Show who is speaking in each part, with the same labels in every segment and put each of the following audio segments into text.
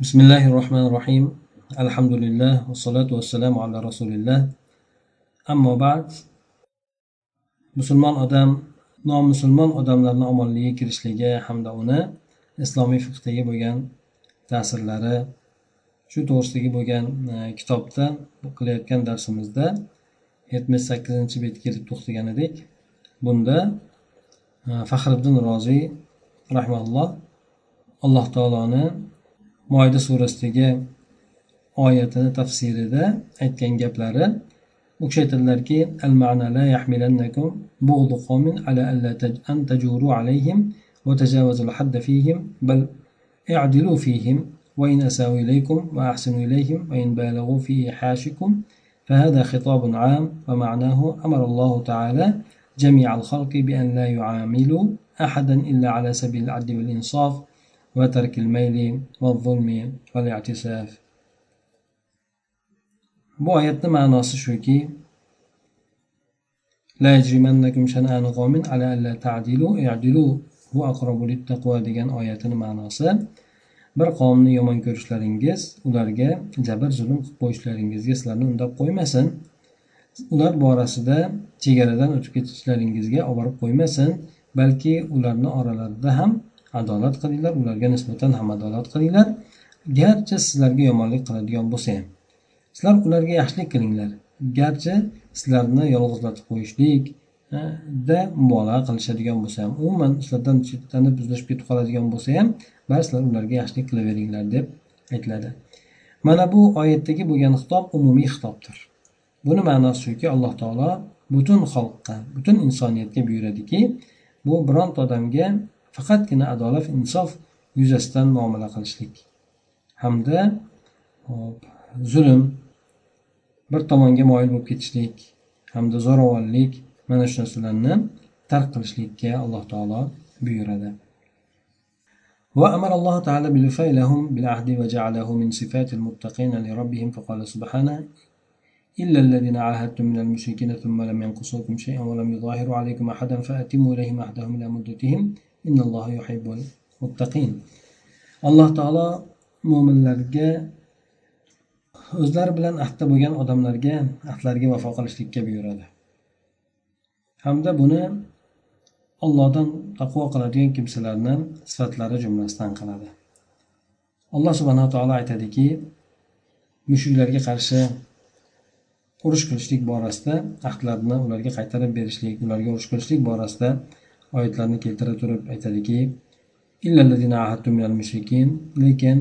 Speaker 1: بسم الله الرحمن الرحيم الحمد لله والصلاة والسلام على رسول الله أما بعد musulmon odam nomusulmon odamlarni omonligiga kirishligi hamda uni islomiy fiqdagi bo'lgan ta'sirlari shu to'g'risidagi bo'lgan e, kitobda qilayotgan darsimizda yetmish sakkizinchi betga kelib to'xtagan edik bunda e, faxriddin roziy rahmaulloh alloh taoloni moyda surasidagi أن تجوروا عليهم وتجاوزوا الحد فيهم بل اعدلوا فيهم وإن أساوا إليكم وأحسنوا إليهم وإن بالغوا في إيحاشكم فهذا خطاب عام ومعناه أمر الله تعالى جميع الخلق بأن لا يعاملوا أحدا إلا على سبيل العدل والإنصاف وترك الميل والظلم والاعتساف bu oyatni ma'nosi shuki لا يجرمنكم شنآن قوم على ألا تعدلوا اعدلوا هو أقرب للتقوى degan oyatini ma'nosi bir qavmni yomon ko'rishlaringiz ularga jabr zulm qilib qo'yishlaringizga sizlarni undab qo'ymasin ular borasida chegaradan o'tib ketishlaringizga olib borib qo'ymasin balki ularni oralarida ham adolat qilinglar ularga nisbatan ham adolat qilinglar. Garchi sizlarga yomonlik qiladigan bo'lsa ham sizlar ularga yaxshilik qilinglar. Garchi sizlarni yolg'izlatib qo'yishlikda mubolag'a qilishadigan bo'lsa ham umuman sizlardan chetlanib uzlashib ketib qoladigan bo'lsa ham bari sizlar ularga yaxshilik qilaveringlar deb aytiladi. Mana bu oyatdagi bo'lgan xitob umumiy xitobdir. Buni ma'nosi shuki alloh taolo butun xalqqa butun insoniyatga buyuradiki bu bironta odamga faqatgina adolat insof yuzasidan muomala qilishlik hamda zulm bir tomonga moyil bo'lib ketishlik hamda zo'ravonlik mana shu narsalarni tark qilishlikka alloh taolo buyuradi وأمر الله تعالى بالوفاء لهم بالعهد وجعله من صفات المتقين لربهم فقال سبحانه إلا الذين عاهدتم من المشركين ثم لم ينقصوكم شيئا ولم يظاهروا عليكم أحدا فأتموا إليهم عهدهم إلى مدتهم yuhibbul muttaqin. Alloh taolo mo'minlarga o'zlari bilan ahdda bo'lgan odamlarga ahdlariga vafo qilishlikka buyuradi. Hamda buni ollohdan taqvo qiladigan kimsalarni sifatlari jumlasidan qiladi. Alloh subhanaa taolo aytadiki mushuklarga qarshi urush qilishlik borasida ahdlarni ularga qaytarib berishlik ularga urush qilishlik borasida oyatlarni keltira turib aytadiki lekin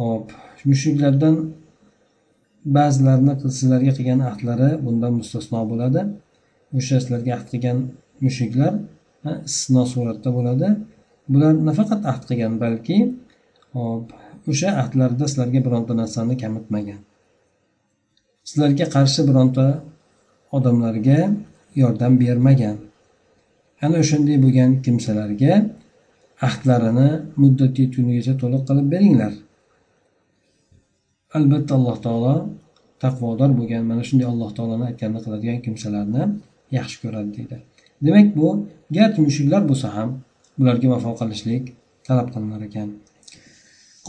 Speaker 1: hop mushriklardan ba'zilarini sizlarga qilgan ahdlari bundan mustasno bo'ladi. O'sha sizlarga ahd qilgan mushriklar istisno suratda bo'ladi. Bular nafaqat ahd qilgan balki hop o'sha ahdlarida sizlarga bironta narsani kamitmagan sizlarga qarshi bironta odamlarga yordam bermagan. ana o'shanday bo'lgan kimsalarga ahdlarini muddat yetgunigacha to'liq qilib beringlar albatta alloh taolo taqvodor bo'lgan mana shunday alloh taoloni aytganini qiladigan kimsalarni yaxshi ko'radi deydi demak bu garchi mushuklar bo'lsa ham bularga vafo qilishlik talab qilinar ekan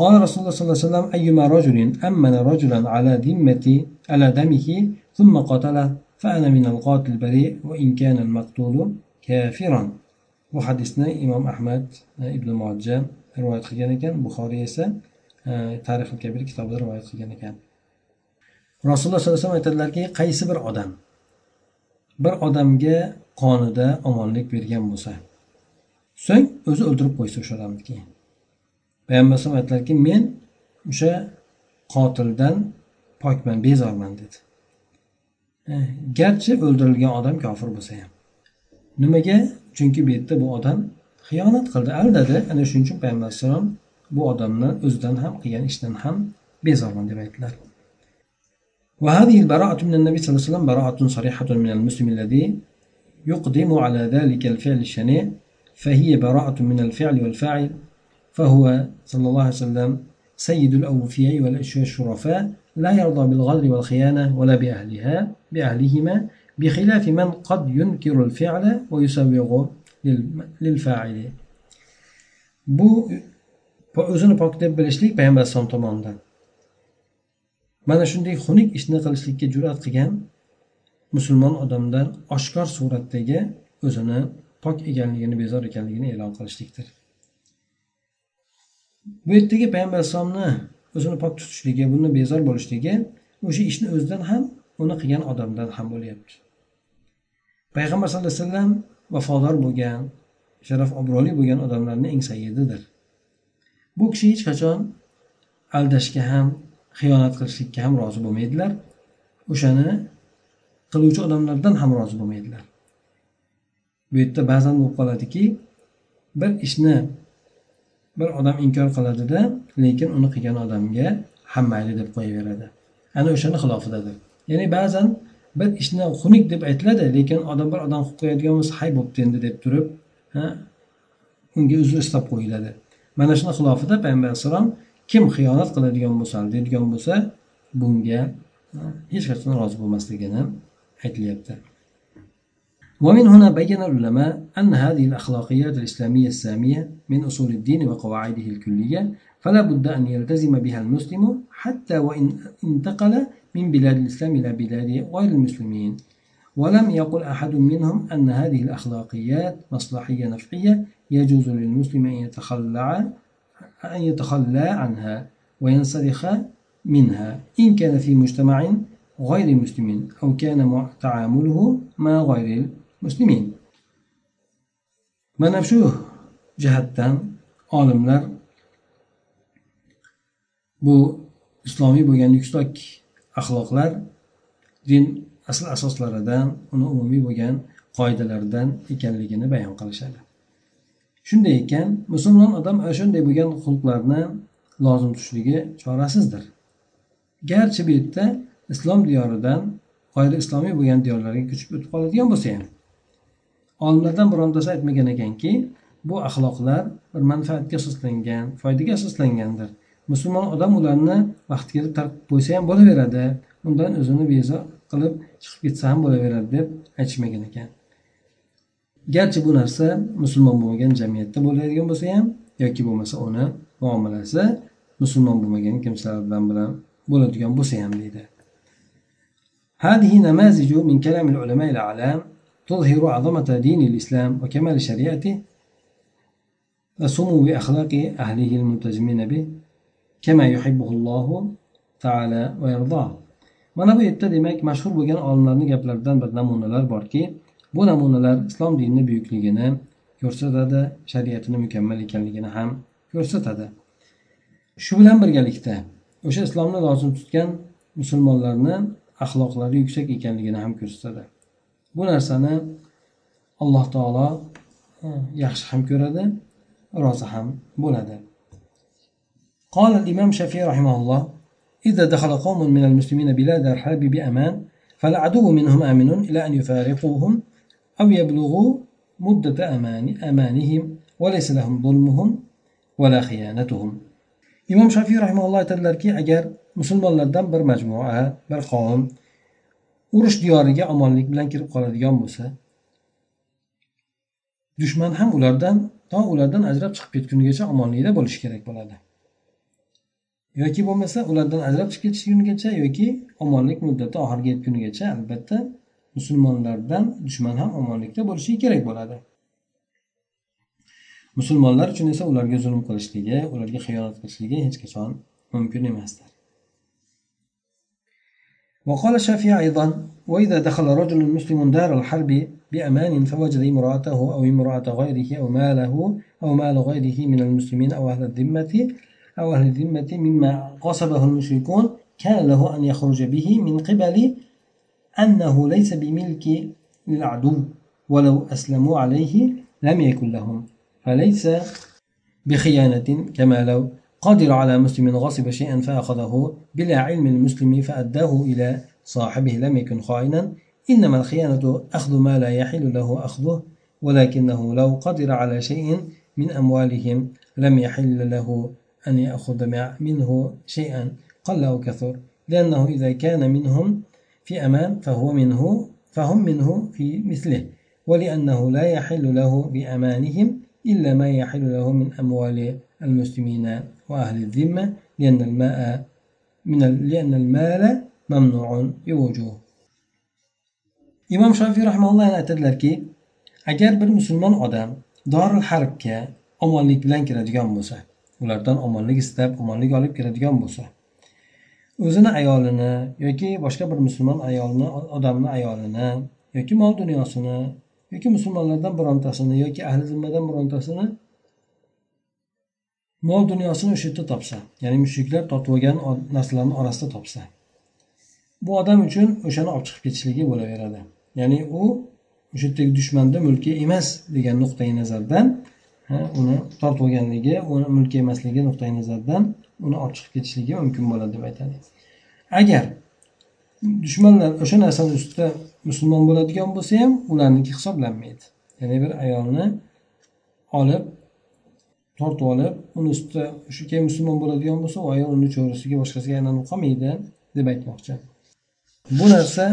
Speaker 1: قال رسول الله صلى الله عليه وسلم أيما رجل أمن رجلا على ذمة على دمه ثم قتله فأنا من القاتل البريء وإن كان المقتول kafiran. Bu hadisni imom ahmad e, ibn moja rivoyat qilgan ekan. Buxoriy esa e, tarixi kabir kitobida rivoyat qilgan ekan. Rasululloh sollallohu alayhi vasallam aytadilarki qaysi bir odam bir odamga qonida omonlik bergan bo'lsa so'ng o'zi o'ldirib qo'ysa o'sha odamni keyin. Payg'ambar alayhisalom aytdilarki men o'sha qotildan pokman bezorman dedi. E, garchi o'ldirilgan odam kofir bo'lsa ham. nimaga chunki bu yerda bu odam xiyonat qildi aldadi ana shuning uchun payg'ambar alayhissalom bu odamni o'zidan ham qilgan ishdan ham bezorman deb aytdilar وهذه البراءة من النبي صلى الله عليه وسلم براءة صريحة من المسلم الذي يقدم على ذلك الفعل الشنيع فهي براءة من الفعل والفاعل فهو صلى الله عليه وسلم سيد الأوفياء والشرفاء لا يرضى بالغدر والخيانة ولا بأهلها بأهلهما بخلاف من قد ينكر الفعل ويسوغ للفاعل bu va o'zini pok deb bilishlik payg'ambar alayhisalom tomonidan mana shunday xunuk ishni qilishlikka jur'at qilgan musulmon odamdan oshkor suratdagi o'zini pok ekanligini bezor ekanligini e'lon qilishlikdir bu yerdagi payg'ambar alayhissalomni o'zini pok tutishligi bundan bezor bo'lishligi o'sha ishni o'zidan ham uni qilgan odamdan ham bo'lyapti Payg'ambar sallallohu alayhi vasallam vafodor bo'lgan sharaf obro'li bo'lgan odamlarni eng sayyididir. Bu kishi hech qachon aldashga ham xiyonat qilishlikka ham rozi bo'lmaydilar. O'shani qiluvchi odamlardan ham rozi bo'lmaydilar. Bu yerda ba'zan bo'lib qoladiki bir ishni bir odam inkor qiladida lekin uni qilgan odamga ham mayli deb qo'yaveradi. Ana o'shani xilofidadir. Ya'ni ba'zan bir ishni xunuk deb aytiladi lekin odam bir odam qilib qo'yadigan bo'lsa hay bo'pti endi deb turib unga uzr istab qo'yiladi mana shuni xilofida payg'ambar alayhissalom kim xiyonat qiladigan bo'lsa aldaydigan bo'lsa bunga hech qachon rozi bo'lmasligini aytilyapti ومن هنا بين العلماء أن هذه الأخلاقيات الإسلامية السامية من أصول الدين وقواعده الكلية فلا بد أن يلتزم بها المسلم حتى وإن انتقل من بلاد الإسلام إلى بلاد غير المسلمين. ولم يقل أحد منهم أن هذه الأخلاقيات مصلحية نفعية يجوز للمسلم أن يتخلع أن يتخلى عنها وينسلخ منها إن كان في مجتمع غير مسلم أو كان تعامله مع غير المسلمين. mana shu jihatdan olimlar bu islomiy bo'lgan yuksak axloqlar din asl asoslaridan uni umumiy bo'lgan qoidalaridan ekanligini bayon qilishadi. Shunday ekan musulmon odam ana shunday bo'lgan xulqlarni lozim tutishligi chorasizdir. Garchi bu yerda islom diyoridan qoida islomiy bo'lgan diyorlarga ko'chib o'tib qoladigan bo'lsa ham olimlardan birontasi aytmagan ekanki bu axloqlar bir manfaatga asoslangan foydaga asoslangandir. musulmon odam ularni vaqti kelib tark qilib qo'ysa ham bo'laveradi undan o'zini bezor qilib chiqib ketsa ham bo'laveradi deb aytishmagan ekan garchi bu narsa musulmon bo'lmagan jamiyatda bo'ladigan bo'lsa ham yoki bo'lmasa uni muomalasi musulmon bo'lmagan kimsalar bilan bo'ladigan bo'lsa ham deydi هذه نماذج من كلام العلماء الأعلام تظهر عظمة دين الإسلام وكمال شريعته وسمو أخلاق أهله الملتزمين به kema taala va mana bu yerda demak mashhur bo'lgan olimlarni gaplaridan bir namunalar borki bu namunalar islom dinini buyukligini ko'rsatadi shariatini mukammal ekanligini ham ko'rsatadi. Shu bilan birgalikda o'sha islomni lozim tutgan musulmonlarni axloqlari yuksak ekanligini ham ko'rsatadi. Bu narsani alloh taolo yaxshi ham ko'radi rozi ham bo'ladi. قال الإمام الشافعي رحمه الله إذا دخل قوم من المسلمين بلاد الحرب بأمان فالعدو منهم آمن إلى أن يفارقوهم أو يبلغوا مدة أمان أمانهم وليس لهم ظلمهم ولا خيانتهم imom shafiy rahimalloh aytadilarki agar musulmonlardan bir majmua bir qavm urush diyoriga omonlik bilan kirib qoladigan bo'lsa dushman ham ulardan to ulardan ajrab chiqib ketgunigacha omonlikda bo'lishi kerak bo'ladi yoki bo'lmasa ulardan ajrab chiqib ketishgunigacha yoki omonlik muddati oxiriga yetgunigacha albatta musulmonlardan dushman ham omonlikda bo'lishi kerak bo'ladi musulmonlar uchun esa ularga zulm qilishligi ularga xiyonat qilishligi hech qachon mumkin emasdir وقال الشافعي أيضا وإذا دخل رجل مسلم دار الحرب بأمان فوجد امرأته أو امرأة غيره أو ماله أو مال غيره من المسلمين أو أهل الذمة أو أهل الذمة مما غصبه المشركون كان له أن يخرج به من قبل أنه ليس بملك للعدو ولو أسلموا عليه لم يكن لهم. فليس بخيانة كما لو قدر على مسلم غصب شيئا فأخذه بلا علم المسلم فأداه إلى صاحبه لم يكن خائنا. إنما الخيانة أخذ ما لا يحل له أخذه ولكنه لو قدر على شيء من أموالهم لم يحل له أن يأخذ منه شيئا. قل أو كثر لأنه إذا كان منهم في أمان فهو منه فهم منه في مثله ولأنه لا يحل له بأمانهم إلا ما يحل له من أموال المسلمين وأهل الذمة لأن الماء من لأن المال ممنوع بوجوه. imom shofiy rahmaulloh yana aytadilarki agar bir musulmon odam doril harbga omonlik bilan kiradigan bo'lsa ulardan omonlik istab omonlik olib keladigan bo'lsa o'zini ayolini yoki boshqa bir musulmon ayolni odamni ayolini yoki mol dunyosini yoki musulmonlardan birontasini yoki ahli zimmadan birontasini mol dunyosini o'sha yerda topsa ya'ni mushriklar totib olgan narsalarni orasida topsa bu odam uchun o'shani olib chiqib ketishligi bo'laveradi. Ya'ni u o'sha yerdagi dushmanda mulki emas degan nuqtai nazardan uni tortib olganligi uni mulki emasligi nuqtai nazaridan uni olib chiqib ketishligi mumkin bo'ladi deb aytadi. Agar dushmanlar o'sha narsani ustida musulmon bo'ladigan bo'lsa ham ularniki hisoblanmaydi. Ya'ni bir ayolni olib tortib olib uni ustida shu keyin musulmon bo'ladigan bo'lsa u ayol uni cho'risiga boshqasiga aylanib qolmaydi deb aytmoqchi. Bu narsa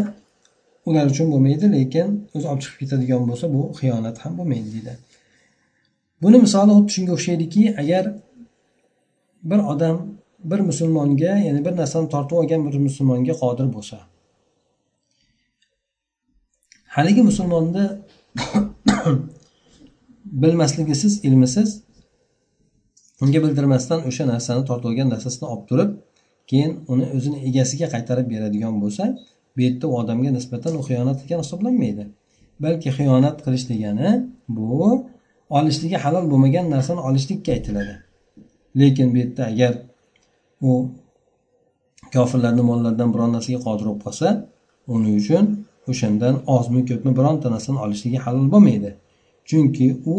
Speaker 1: ular uchun bo'lmaydi lekin o'zi olib chiqib ketadigan bo'lsa bu xiyonat ham bo'lmaydi deydi. Buni misoli xuddi shunga o'xshaydiki agar bir odam bir musulmonga ya'ni bir narsani tortib olgan bir musulmonga qodir bo'lsa haligi musulmonni bilmasligisiz ilmisiz unga bildirmasdan o'sha narsani tortib olgan narsasini olib turib keyin uni o'zini egasiga qaytarib beradigan bo'lsa bu yerda u odamga nisbatan u xiyonat ekan hisoblanmaydi. Balki xiyonat qilish degani bu olishligi halol bo'lmagan narsani olishlikka aytiladi. Lekin bu yerda agar u kofirlarni mollaridan biron narsaga qodir bo'lib qolsa uning uchun o'shandan ozmi ko'pmi bironta narsani olishligi halol bo'lmaydi. Chunki u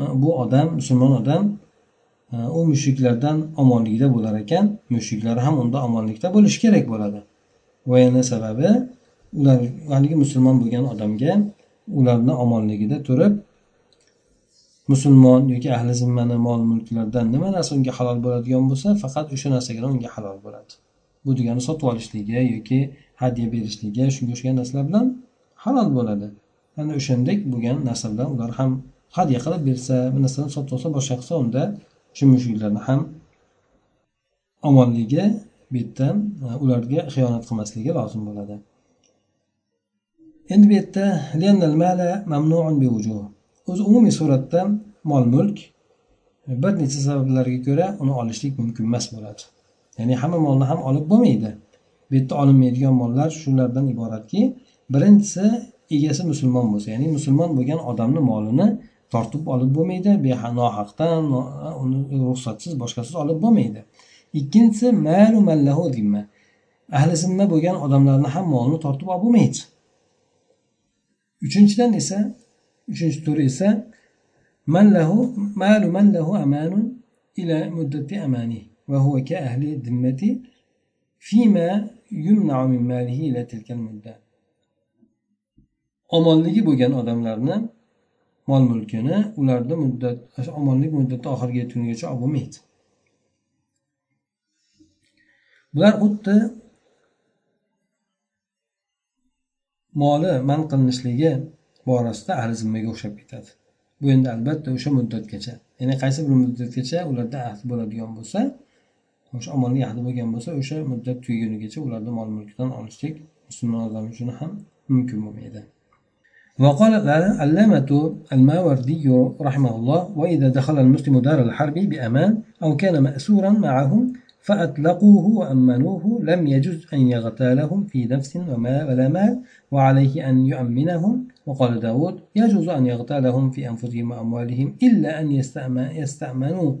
Speaker 1: e, bu odam musulmon odam e, u mushriklardan omonlikda bo'lar ekan mushriklar ham unda omonlikda bo'lishi kerak bo'ladi. Va yana sababi ular haligi musulmon bo'lgan odamga ularni omonligida turib musulmon yoki ahli zimmani mol mulklardan nima narsa unga halol bo'ladigan bo'lsa faqat o'sha narsagina unga halol bo'ladi. Bu degani sotib olishligi yoki hadya berishligi shunga o'xshagan narsalar bilan halol bo'ladi. Ana o'shandek bo'lgan narsa bilan ular ham hadya qilib bersa bir narsani sotib olsa boshqa qilsa unda shu mushuklarni ham omonligi bu yerdan e, ularga xiyonat qilmasligi lozim bo'ladi. Endi bu yerda o'zi umumiy suratda mol mulk bir necha sabablarga ko'ra uni olishlik mumkin emas bo'ladi. Ya'ni hamma molni ham olib bo'lmaydi. Bu yerda olinmaydigan mollar shulardan iboratki birinchisi egasi musulmon bo'lsa ya'ni musulmon bo'lgan odamni molini tortib olib bo'lmaydi nohaqdan uni ruxsatsiz boshqasiz olib bo'lmaydi. Ikkinchisi malu mallahu zimma. Ahli zimma bo'lgan odamlarni ham molini tortib olib bo'lmaydi. Uchinchidan esa uchinchi turi esa man lahu malu man lahu amanun ila muddati amani va huwa ka ahli dimmati fima yumna'u min malihi ila tilka mudda. Omonligi bo'lgan odamlarni mol mulkini ularni muddat omonlik muddati oxiriga yetgunigacha olib bo'lmaydi. Bular xuddi moli man qilinishligi borasida ahli zimmaga o'xshab ketadi bu endi albatta o'sha muddatgacha ya'ni qaysi bir muddatgacha ularda ahd bo'ladigan bo'lsa o'sha omonlik ahdi bo'lgan bo'lsa o'sha muddat tugagunigacha ularni mol mulkidan olishlik musulmon odam uchun ham mumkin bo'lmaydi وقال العلامة الماوردي رحمه الله وإذا دخل المسلم دار الحرب بأمان أو كان مأسورا معهم فأطلقوه وأمنوه لم يجوز أن يغتالهم في نفس ولا مال وعليه أن يؤمنهم وقال داود يجوز أن يغتالهم في أنفسهم وأموالهم إلا أن يستأمنوا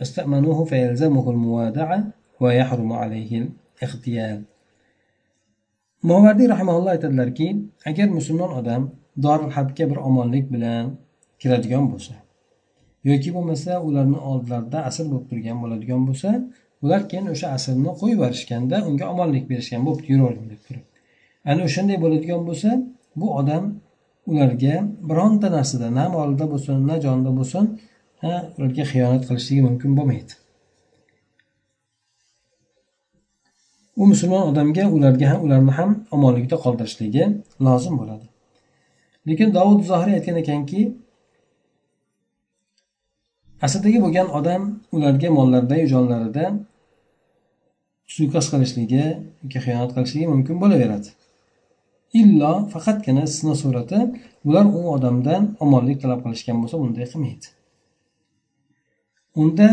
Speaker 1: يستأمنوه فيلزمه الموادعة ويحرم عليه الاغتيال movardiy rahimaulloh aytadilarki agar musulmon odam dorul harbga bir omonlik bilan kiradigan bo'lsa yoki bo'lmasa ularni oldilarida asr bo'lib turgan bo'ladigan bo'lsa ular keyin o'sha asrni qo'yib yuborishganda unga omonlik berishgan bo'pti yuravering deb turib ana o'shanday bo'ladigan bo'lsa bu odam ularga bironta narsada na molida bo'lsin na jonida bo'lsin ularga xiyonat qilishligi mumkin bo'lmaydi. U musulmon odamga ularga ham ularni ham omonlikda qoldirishligi lozim bo'ladi. Lekin dovud zohiriy aytgan ekanki asrdagi bo'lgan odam ularga mollarida jonlarida suiqasd qilishligi yoki xiyonat qilishligi mumkin bo'laveradi. Illo faqatgina istisno surati ular u odamdan omonlik talab qilishgan bo'lsa bunday qilmaydi. Unda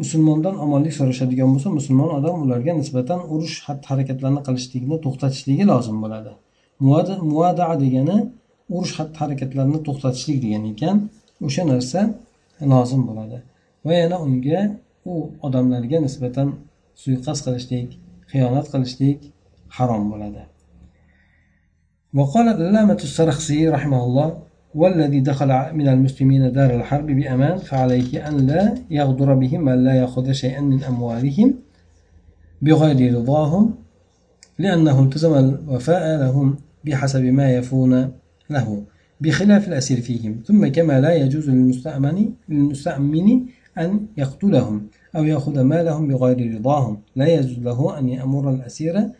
Speaker 1: musulmondan omonlik so'rashadigan bo'lsa musulmon odam ularga nisbatan urush xatti harakatlarni qilishlikni to'xtatishligi lozim bo'ladi. Muvada degani urush xatti harakatlarini to'xtatishlik degan ekan. O'sha narsa lozim bo'ladi. Va yana unga u odamlarga nisbatan suiqasd qilishlik xiyonat qilishlik harom bo'ladi. وقال العلامة السرخسي رحمه الله والذي دخل من المسلمين دار الحرب بأمان فعليه أن لا يغدر بهم أن لا يأخذ شيئا من أموالهم بغير رضاهم لأنه التزم الوفاء لهم بحسب ما يفون له بخلاف الأسير فيهم. ثم كما لا يجوز للمستأمن للمستأمن أن يقتلهم أو يأخذ مالهم بغير رضاهم لا يجوز له أن يأمر الأسير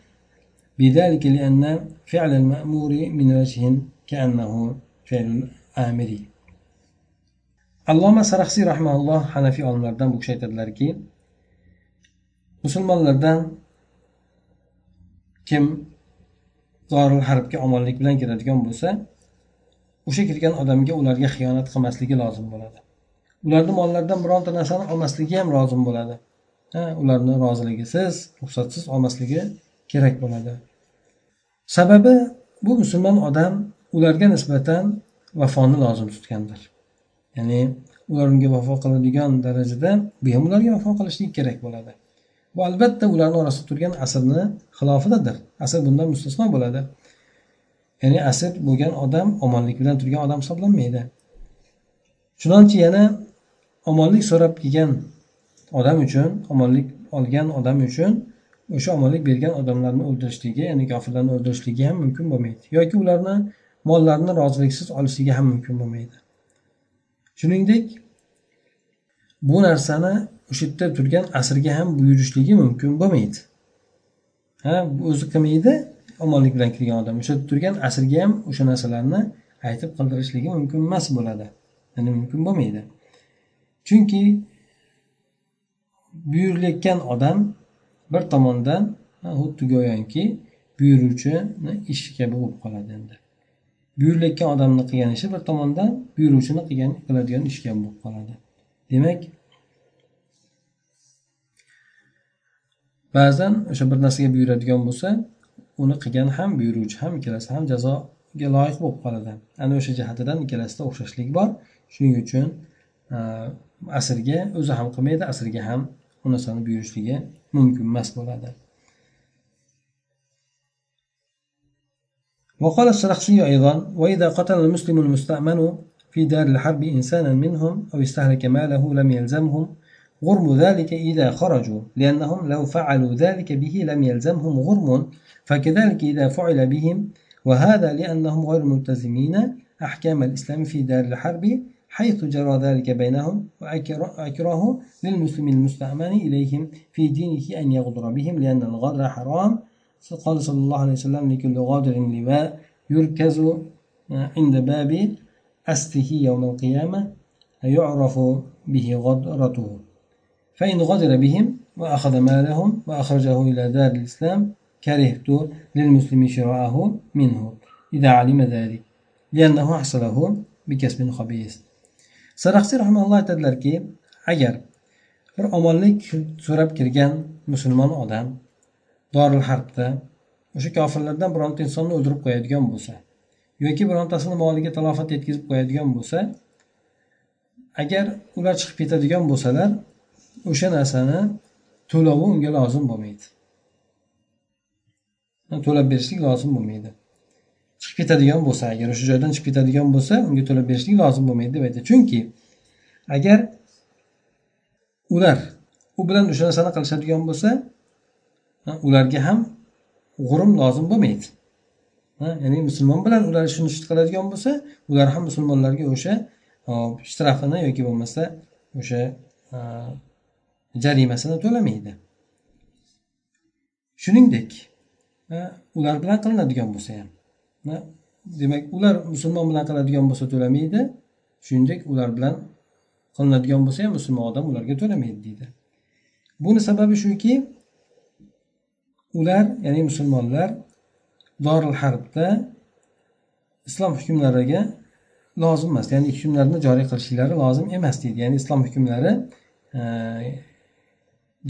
Speaker 1: بذلك لأن فعل المأمور من وجه كأنه فعل الآمر alloma saraxsiy rahmaulloh hanafiy olimlardan bu kishi aytadilarki musulmonlardan kim zoril harbga omonlik bilan kiradigan bo'lsa o'sha kirgan odamga ularga xiyonat qilmasligi lozim bo'ladi ularni mollaridan bironta narsani olmasligi ham lozim bo'ladi ha ularni roziligisiz ruxsatsiz olmasligi kerak bo'ladi. Sababi bu musulmon odam ularga nisbatan vafoni lozim tutgandir. Ya'ni ular unga vafo qiladigan darajada bu ham ularga vafo qilishlik kerak bo'ladi. Bu albatta ularni orasida turgan asrni xilofidadir. Asr bundan mustasno bo'ladi. Ya'ni asr bo'lgan odam omonlik bilan turgan odam hisoblanmaydi. Chunonchi yana omonlik so'rab kelgan odam uchun omonlik olgan odam uchun o'sha omonlik bergan odamlarni o'ldirishligi ya'ni kofirlarni o'ldirishligi ham mumkin bo'lmaydi. Yoki ularni mollarini roziliksiz olishligi ham mumkin bo'lmaydi. Shuningdek bu narsani o'sha yerda turgan asrga ham buyurishligi mumkin bo'lmaydi. Ha o'zi qilmaydi omonlik bilan kirgan odam. O'sha yerda turgan asrga ham o'sha narsalarni aytib qildirishligi mumkin emas bo'ladi. Ya'ni mumkin bo'lmaydi. Chunki buyurilayotgan odam bir tomondan xuddi go'yoki buyuruvchini ishi kabi bo'lib qoladi endi. Buyurilayotgan odamni qilgan ishi bir tomondan buyuruvchini qilgan qiladigan ishi kabi bo'lib qoladi. Demak ba'zan o'sha bir narsaga buyuradigan bo'lsa uni qilgan ham buyuruvchi ham ikkalasi ham jazoga loyiq bo'lib qoladi. Ana o'sha jihatidan ikkalasida o'xshashlik bor. Shuning uchun asrga o'zi ham qilmaydi asrga ham u narsani buyurishligi mumkin emas bo'ladi وقال السرخسي أيضا وإذا قتل المسلم المستأمن في دار الحرب إنسانا منهم أو استهلك ماله لم يلزمهم غرم ذلك إذا خرجوا لأنهم لو فعلوا ذلك به لم يلزمهم غرم فكذلك إذا فعل بهم وهذا لأنهم غير ملتزمين أحكام الإسلام في دار الحرب حيث جرى ذلك بينهم وأكره للمسلم المستأمن إليهم في دينه أن يغدر بهم لأن الغدر حرام. قال صلى الله عليه وسلم لكل غادر لواء يركز عند باب أسته يوم القيامة يعرف به غدرته. فإن غدر بهم وأخذ مالهم وأخرجه إلى دار الإسلام كرهت للمسلم شراءه منه. إذا علم ذلك لأنه حصله بكسب خبيث. Saraxsiy rahmanalloh aytadilarki agar bir omonlik so'rab kirgan musulmon odam doril harbda o'sha kofirlardan bironta insonni o'ldirib qo'yadigan bo'lsa yoki birontasini moliga talofat yetkazib qo'yadigan bo'lsa agar ular chiqib ketadigan bo'lsalar o'sha narsani to'lovi unga lozim bo'lmaydi. To'lab berishlik lozim bo'lmaydi. Chiqib ketadigan bo'lsa agar o'sha joydan chiqib ketadigan bo'lsa unga to'lab berishlik lozim bo'lmaydi deb aytadi chunki agar ular u bilan o'sha narsani qilishadigan bo'lsa ularga ham g'urum lozim bo'lmaydi. Ya'ni musulmon bilan ular shuni qiladigan bo'lsa ular ham musulmonlarga o'sha shtrafini yoki bo'lmasa o'sha jarimasini to'lamaydi. Shuningdek ular bilan qilinadigan bo'lsa ham demak ular musulmon bilan qiladigan bo'lsa to'lamaydi. Shuningdek ular bilan qilinadigan bo'lsa ham musulmon odam ularga to'lamaydi deydi. Buni sababi shuki ular ya'ni musulmonlar doril harbda islom hukmlariga lozim emas. Ya'ni hukmlarni joriy qilishlari lozim emas deydi. Ya'ni islom hukmlari e,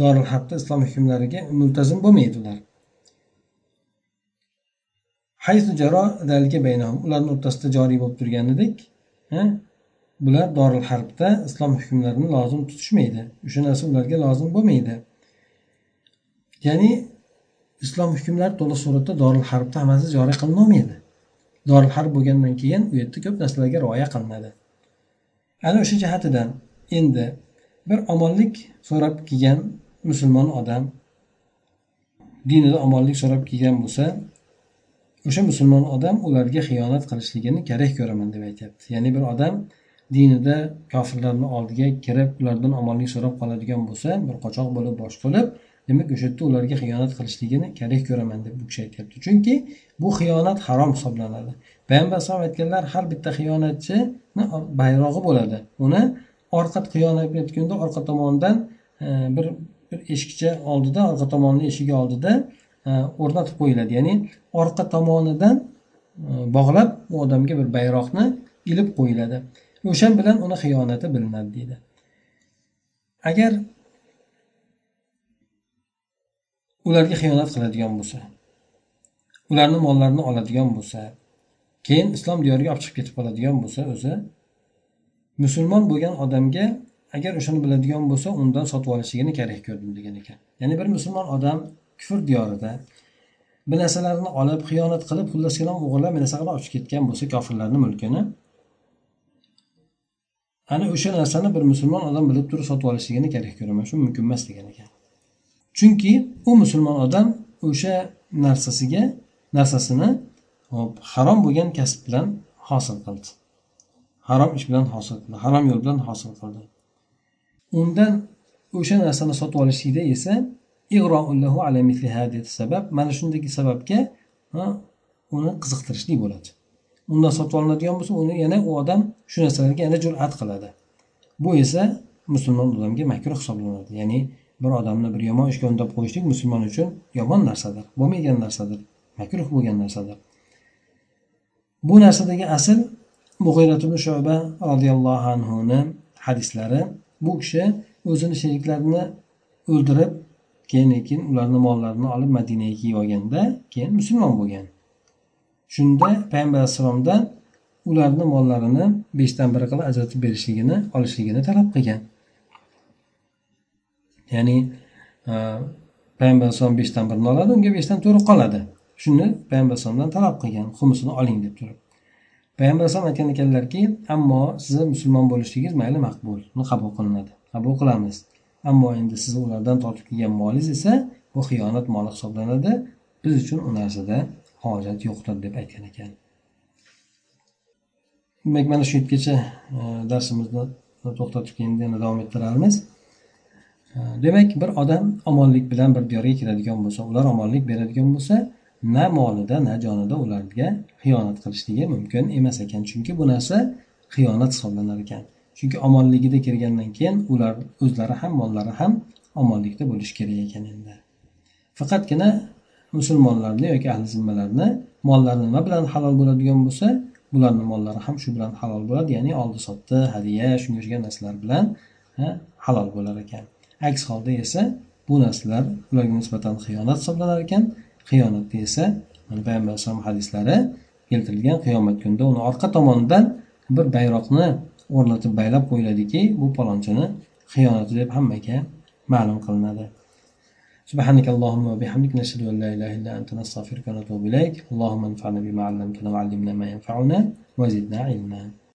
Speaker 1: doril harbda islom hukmlariga multazim bo'lmaydi ular. Ularni o'rtasida joriy bo'lib turganidek bular doril harbda islom hukmlarini lozim tutishmaydi. O'sha narsa ularga lozim bo'lmaydi. Ya'ni islom hukmlari to'liq suratda doril harbda hammasi joriy qilinolmaydi. Doril harb bo'lgandan keyin u yerda ko'p narsalarga rioya qilinadi. Ana o'sha jihatidan endi bir omonlik so'rab kelgan musulmon odam dinida omonlik so'rab kelgan bo'lsa o'sha musulmon odam ularga xiyonat qilishligini kerak ko'raman deb aytyapti. Ya'ni bir odam dinida kofirlarni oldiga kirib ulardan omonlik so'rab qoladigan bo'lsa bir qochoq bo'lib bosh qilib demak o'sha yerda ularga xiyonat qilishligini kerak ko'raman deb bu kishi aytyapti. Chunki bu xiyonat harom hisoblanadi. Payg'ambar alayhisalom aytganlar har bitta xiyonatchini bayrog'i bo'ladi. Uni orqa xiyonat qilayotganda orqa tomondan e, bir bir eshikcha oldida orqa tomonni eshigi oldida E, o'rnatib qo'yiladi. Ya'ni orqa tomonidan e, bog'lab u odamga bir bayroqni ilib qo'yiladi. O'shan bilan uni xiyonati bilinadi deydi. Agar ularga xiyonat qiladigan bo'lsa ularni mollarini oladigan bo'lsa keyin islom diyoriga olib chiqib ketib qoladigan bo'lsa o'zi musulmon bo'lgan odamga agar o'shani biladigan bo'lsa undan sotib olishligini kerak ko'rdim degan ekan. Ya'ni bir musulmon odam kufr diyorida. Bir narsalarni olib xiyonat qilib xullas kalom o'g'irlab bir narsa qilib olib chiqib ketgan bo'lsa kofirlarni mulkini. Ana o'sha narsani bir musulmon odam bilib turib sotib olishligini kerak ko'raman. Shu mumkin emas degan ekan. Chunki u musulmon odam o'sha narsasiga narsasini harom bo'lgan kasb bilan hosil qildi. Harom ish bilan hosil qildi harom yo'l bilan hosil qildi. Undan o'sha narsani sotib olishlikda esa sabab. Mana shundagi sababga uni qiziqtirishlik bo'ladi. Undan sotib olinadigan bo'lsa uni yana u odam shu narsalarga yana jur'at qiladi. Bu esa musulmon odamga makruh hisoblanadi. Ya'ni bir odamni bir yomon ishga undab qo'yishlik musulmon uchun yomon narsadir bo'lmaydigan narsadir makruh bo'lgan narsadir. Bu narsadagi asl mug'irat ibn shoba roziyallohu anhuni hadislari. Bu kishi o'zini sheriklarini o'ldirib keyin lekin ularni mollarini olib madinaga kelib olganda keyin musulmon bo'lgan. Shunda payg'ambar alayhissalomdan ularni mollarini beshdan biri qilib ajratib berishligini olishligini talab qilgan. Ya'ni e, payg'ambar alayhisalom beshdan birini oladi unga beshdan to'ri qoladi. Shuni payg'ambar alayhisalomdan talab qilgan xumusini oling deb turib. Payg'ambar alayhisalom aytgan ekanlarki ammo sizni musulmon bo'lishligingiz mayli maqbul qabul qilinadi qabul qilamiz. Ammo endi siz ulardan tortib kelgan molingiz esa bu xiyonat moli hisoblanadi. Biz uchun u narsada hojat yo'qdir deb aytgan ekan. Demak mana shu yergacha e, darsimizni to'xtatib endi yana davom ettiramiz e, demak bir odam omonlik bilan bir diyorga kiradigan bo'lsa ular omonlik beradigan bo'lsa na molida na jonida ularga xiyonat qilishligi mumkin emas ekan. Chunki bu narsa xiyonat hisoblanar ekan. Chunki omonligida kirgandan keyin ular o'zlari ham mollari ham omonlikda bo'lishi kerak ekan endi. Faqatgina musulmonlarni yoki ahli zimmalarni mollari nima bilan halol bo'ladigan bo'lsa bularni mollari ham shu bilan halol bo'ladi ya'ni oldi sotdi hadya shunga o'xshagan narsalar bilan halol bo'lar ekan. Aks holda esa bu narsalar ularga nisbatan xiyonat hisoblanar ekan. Xiyonatda esa mana payg'ambar alayhisalom hadislari keltirilgan qiyomat kunida uni orqa tomonidan bir bayroqni o'rnatib baylab qo'yiladiki bu palonchini xiyonati deb hammaga ma'lum qilinadi سبحانك اللهم وبحمدك نشهد أن لا إله إلا أنت نستغفرك ونتوب إليك اللهم انفعنا بما علمتنا وعلمنا ما ينفعنا وزدنا علما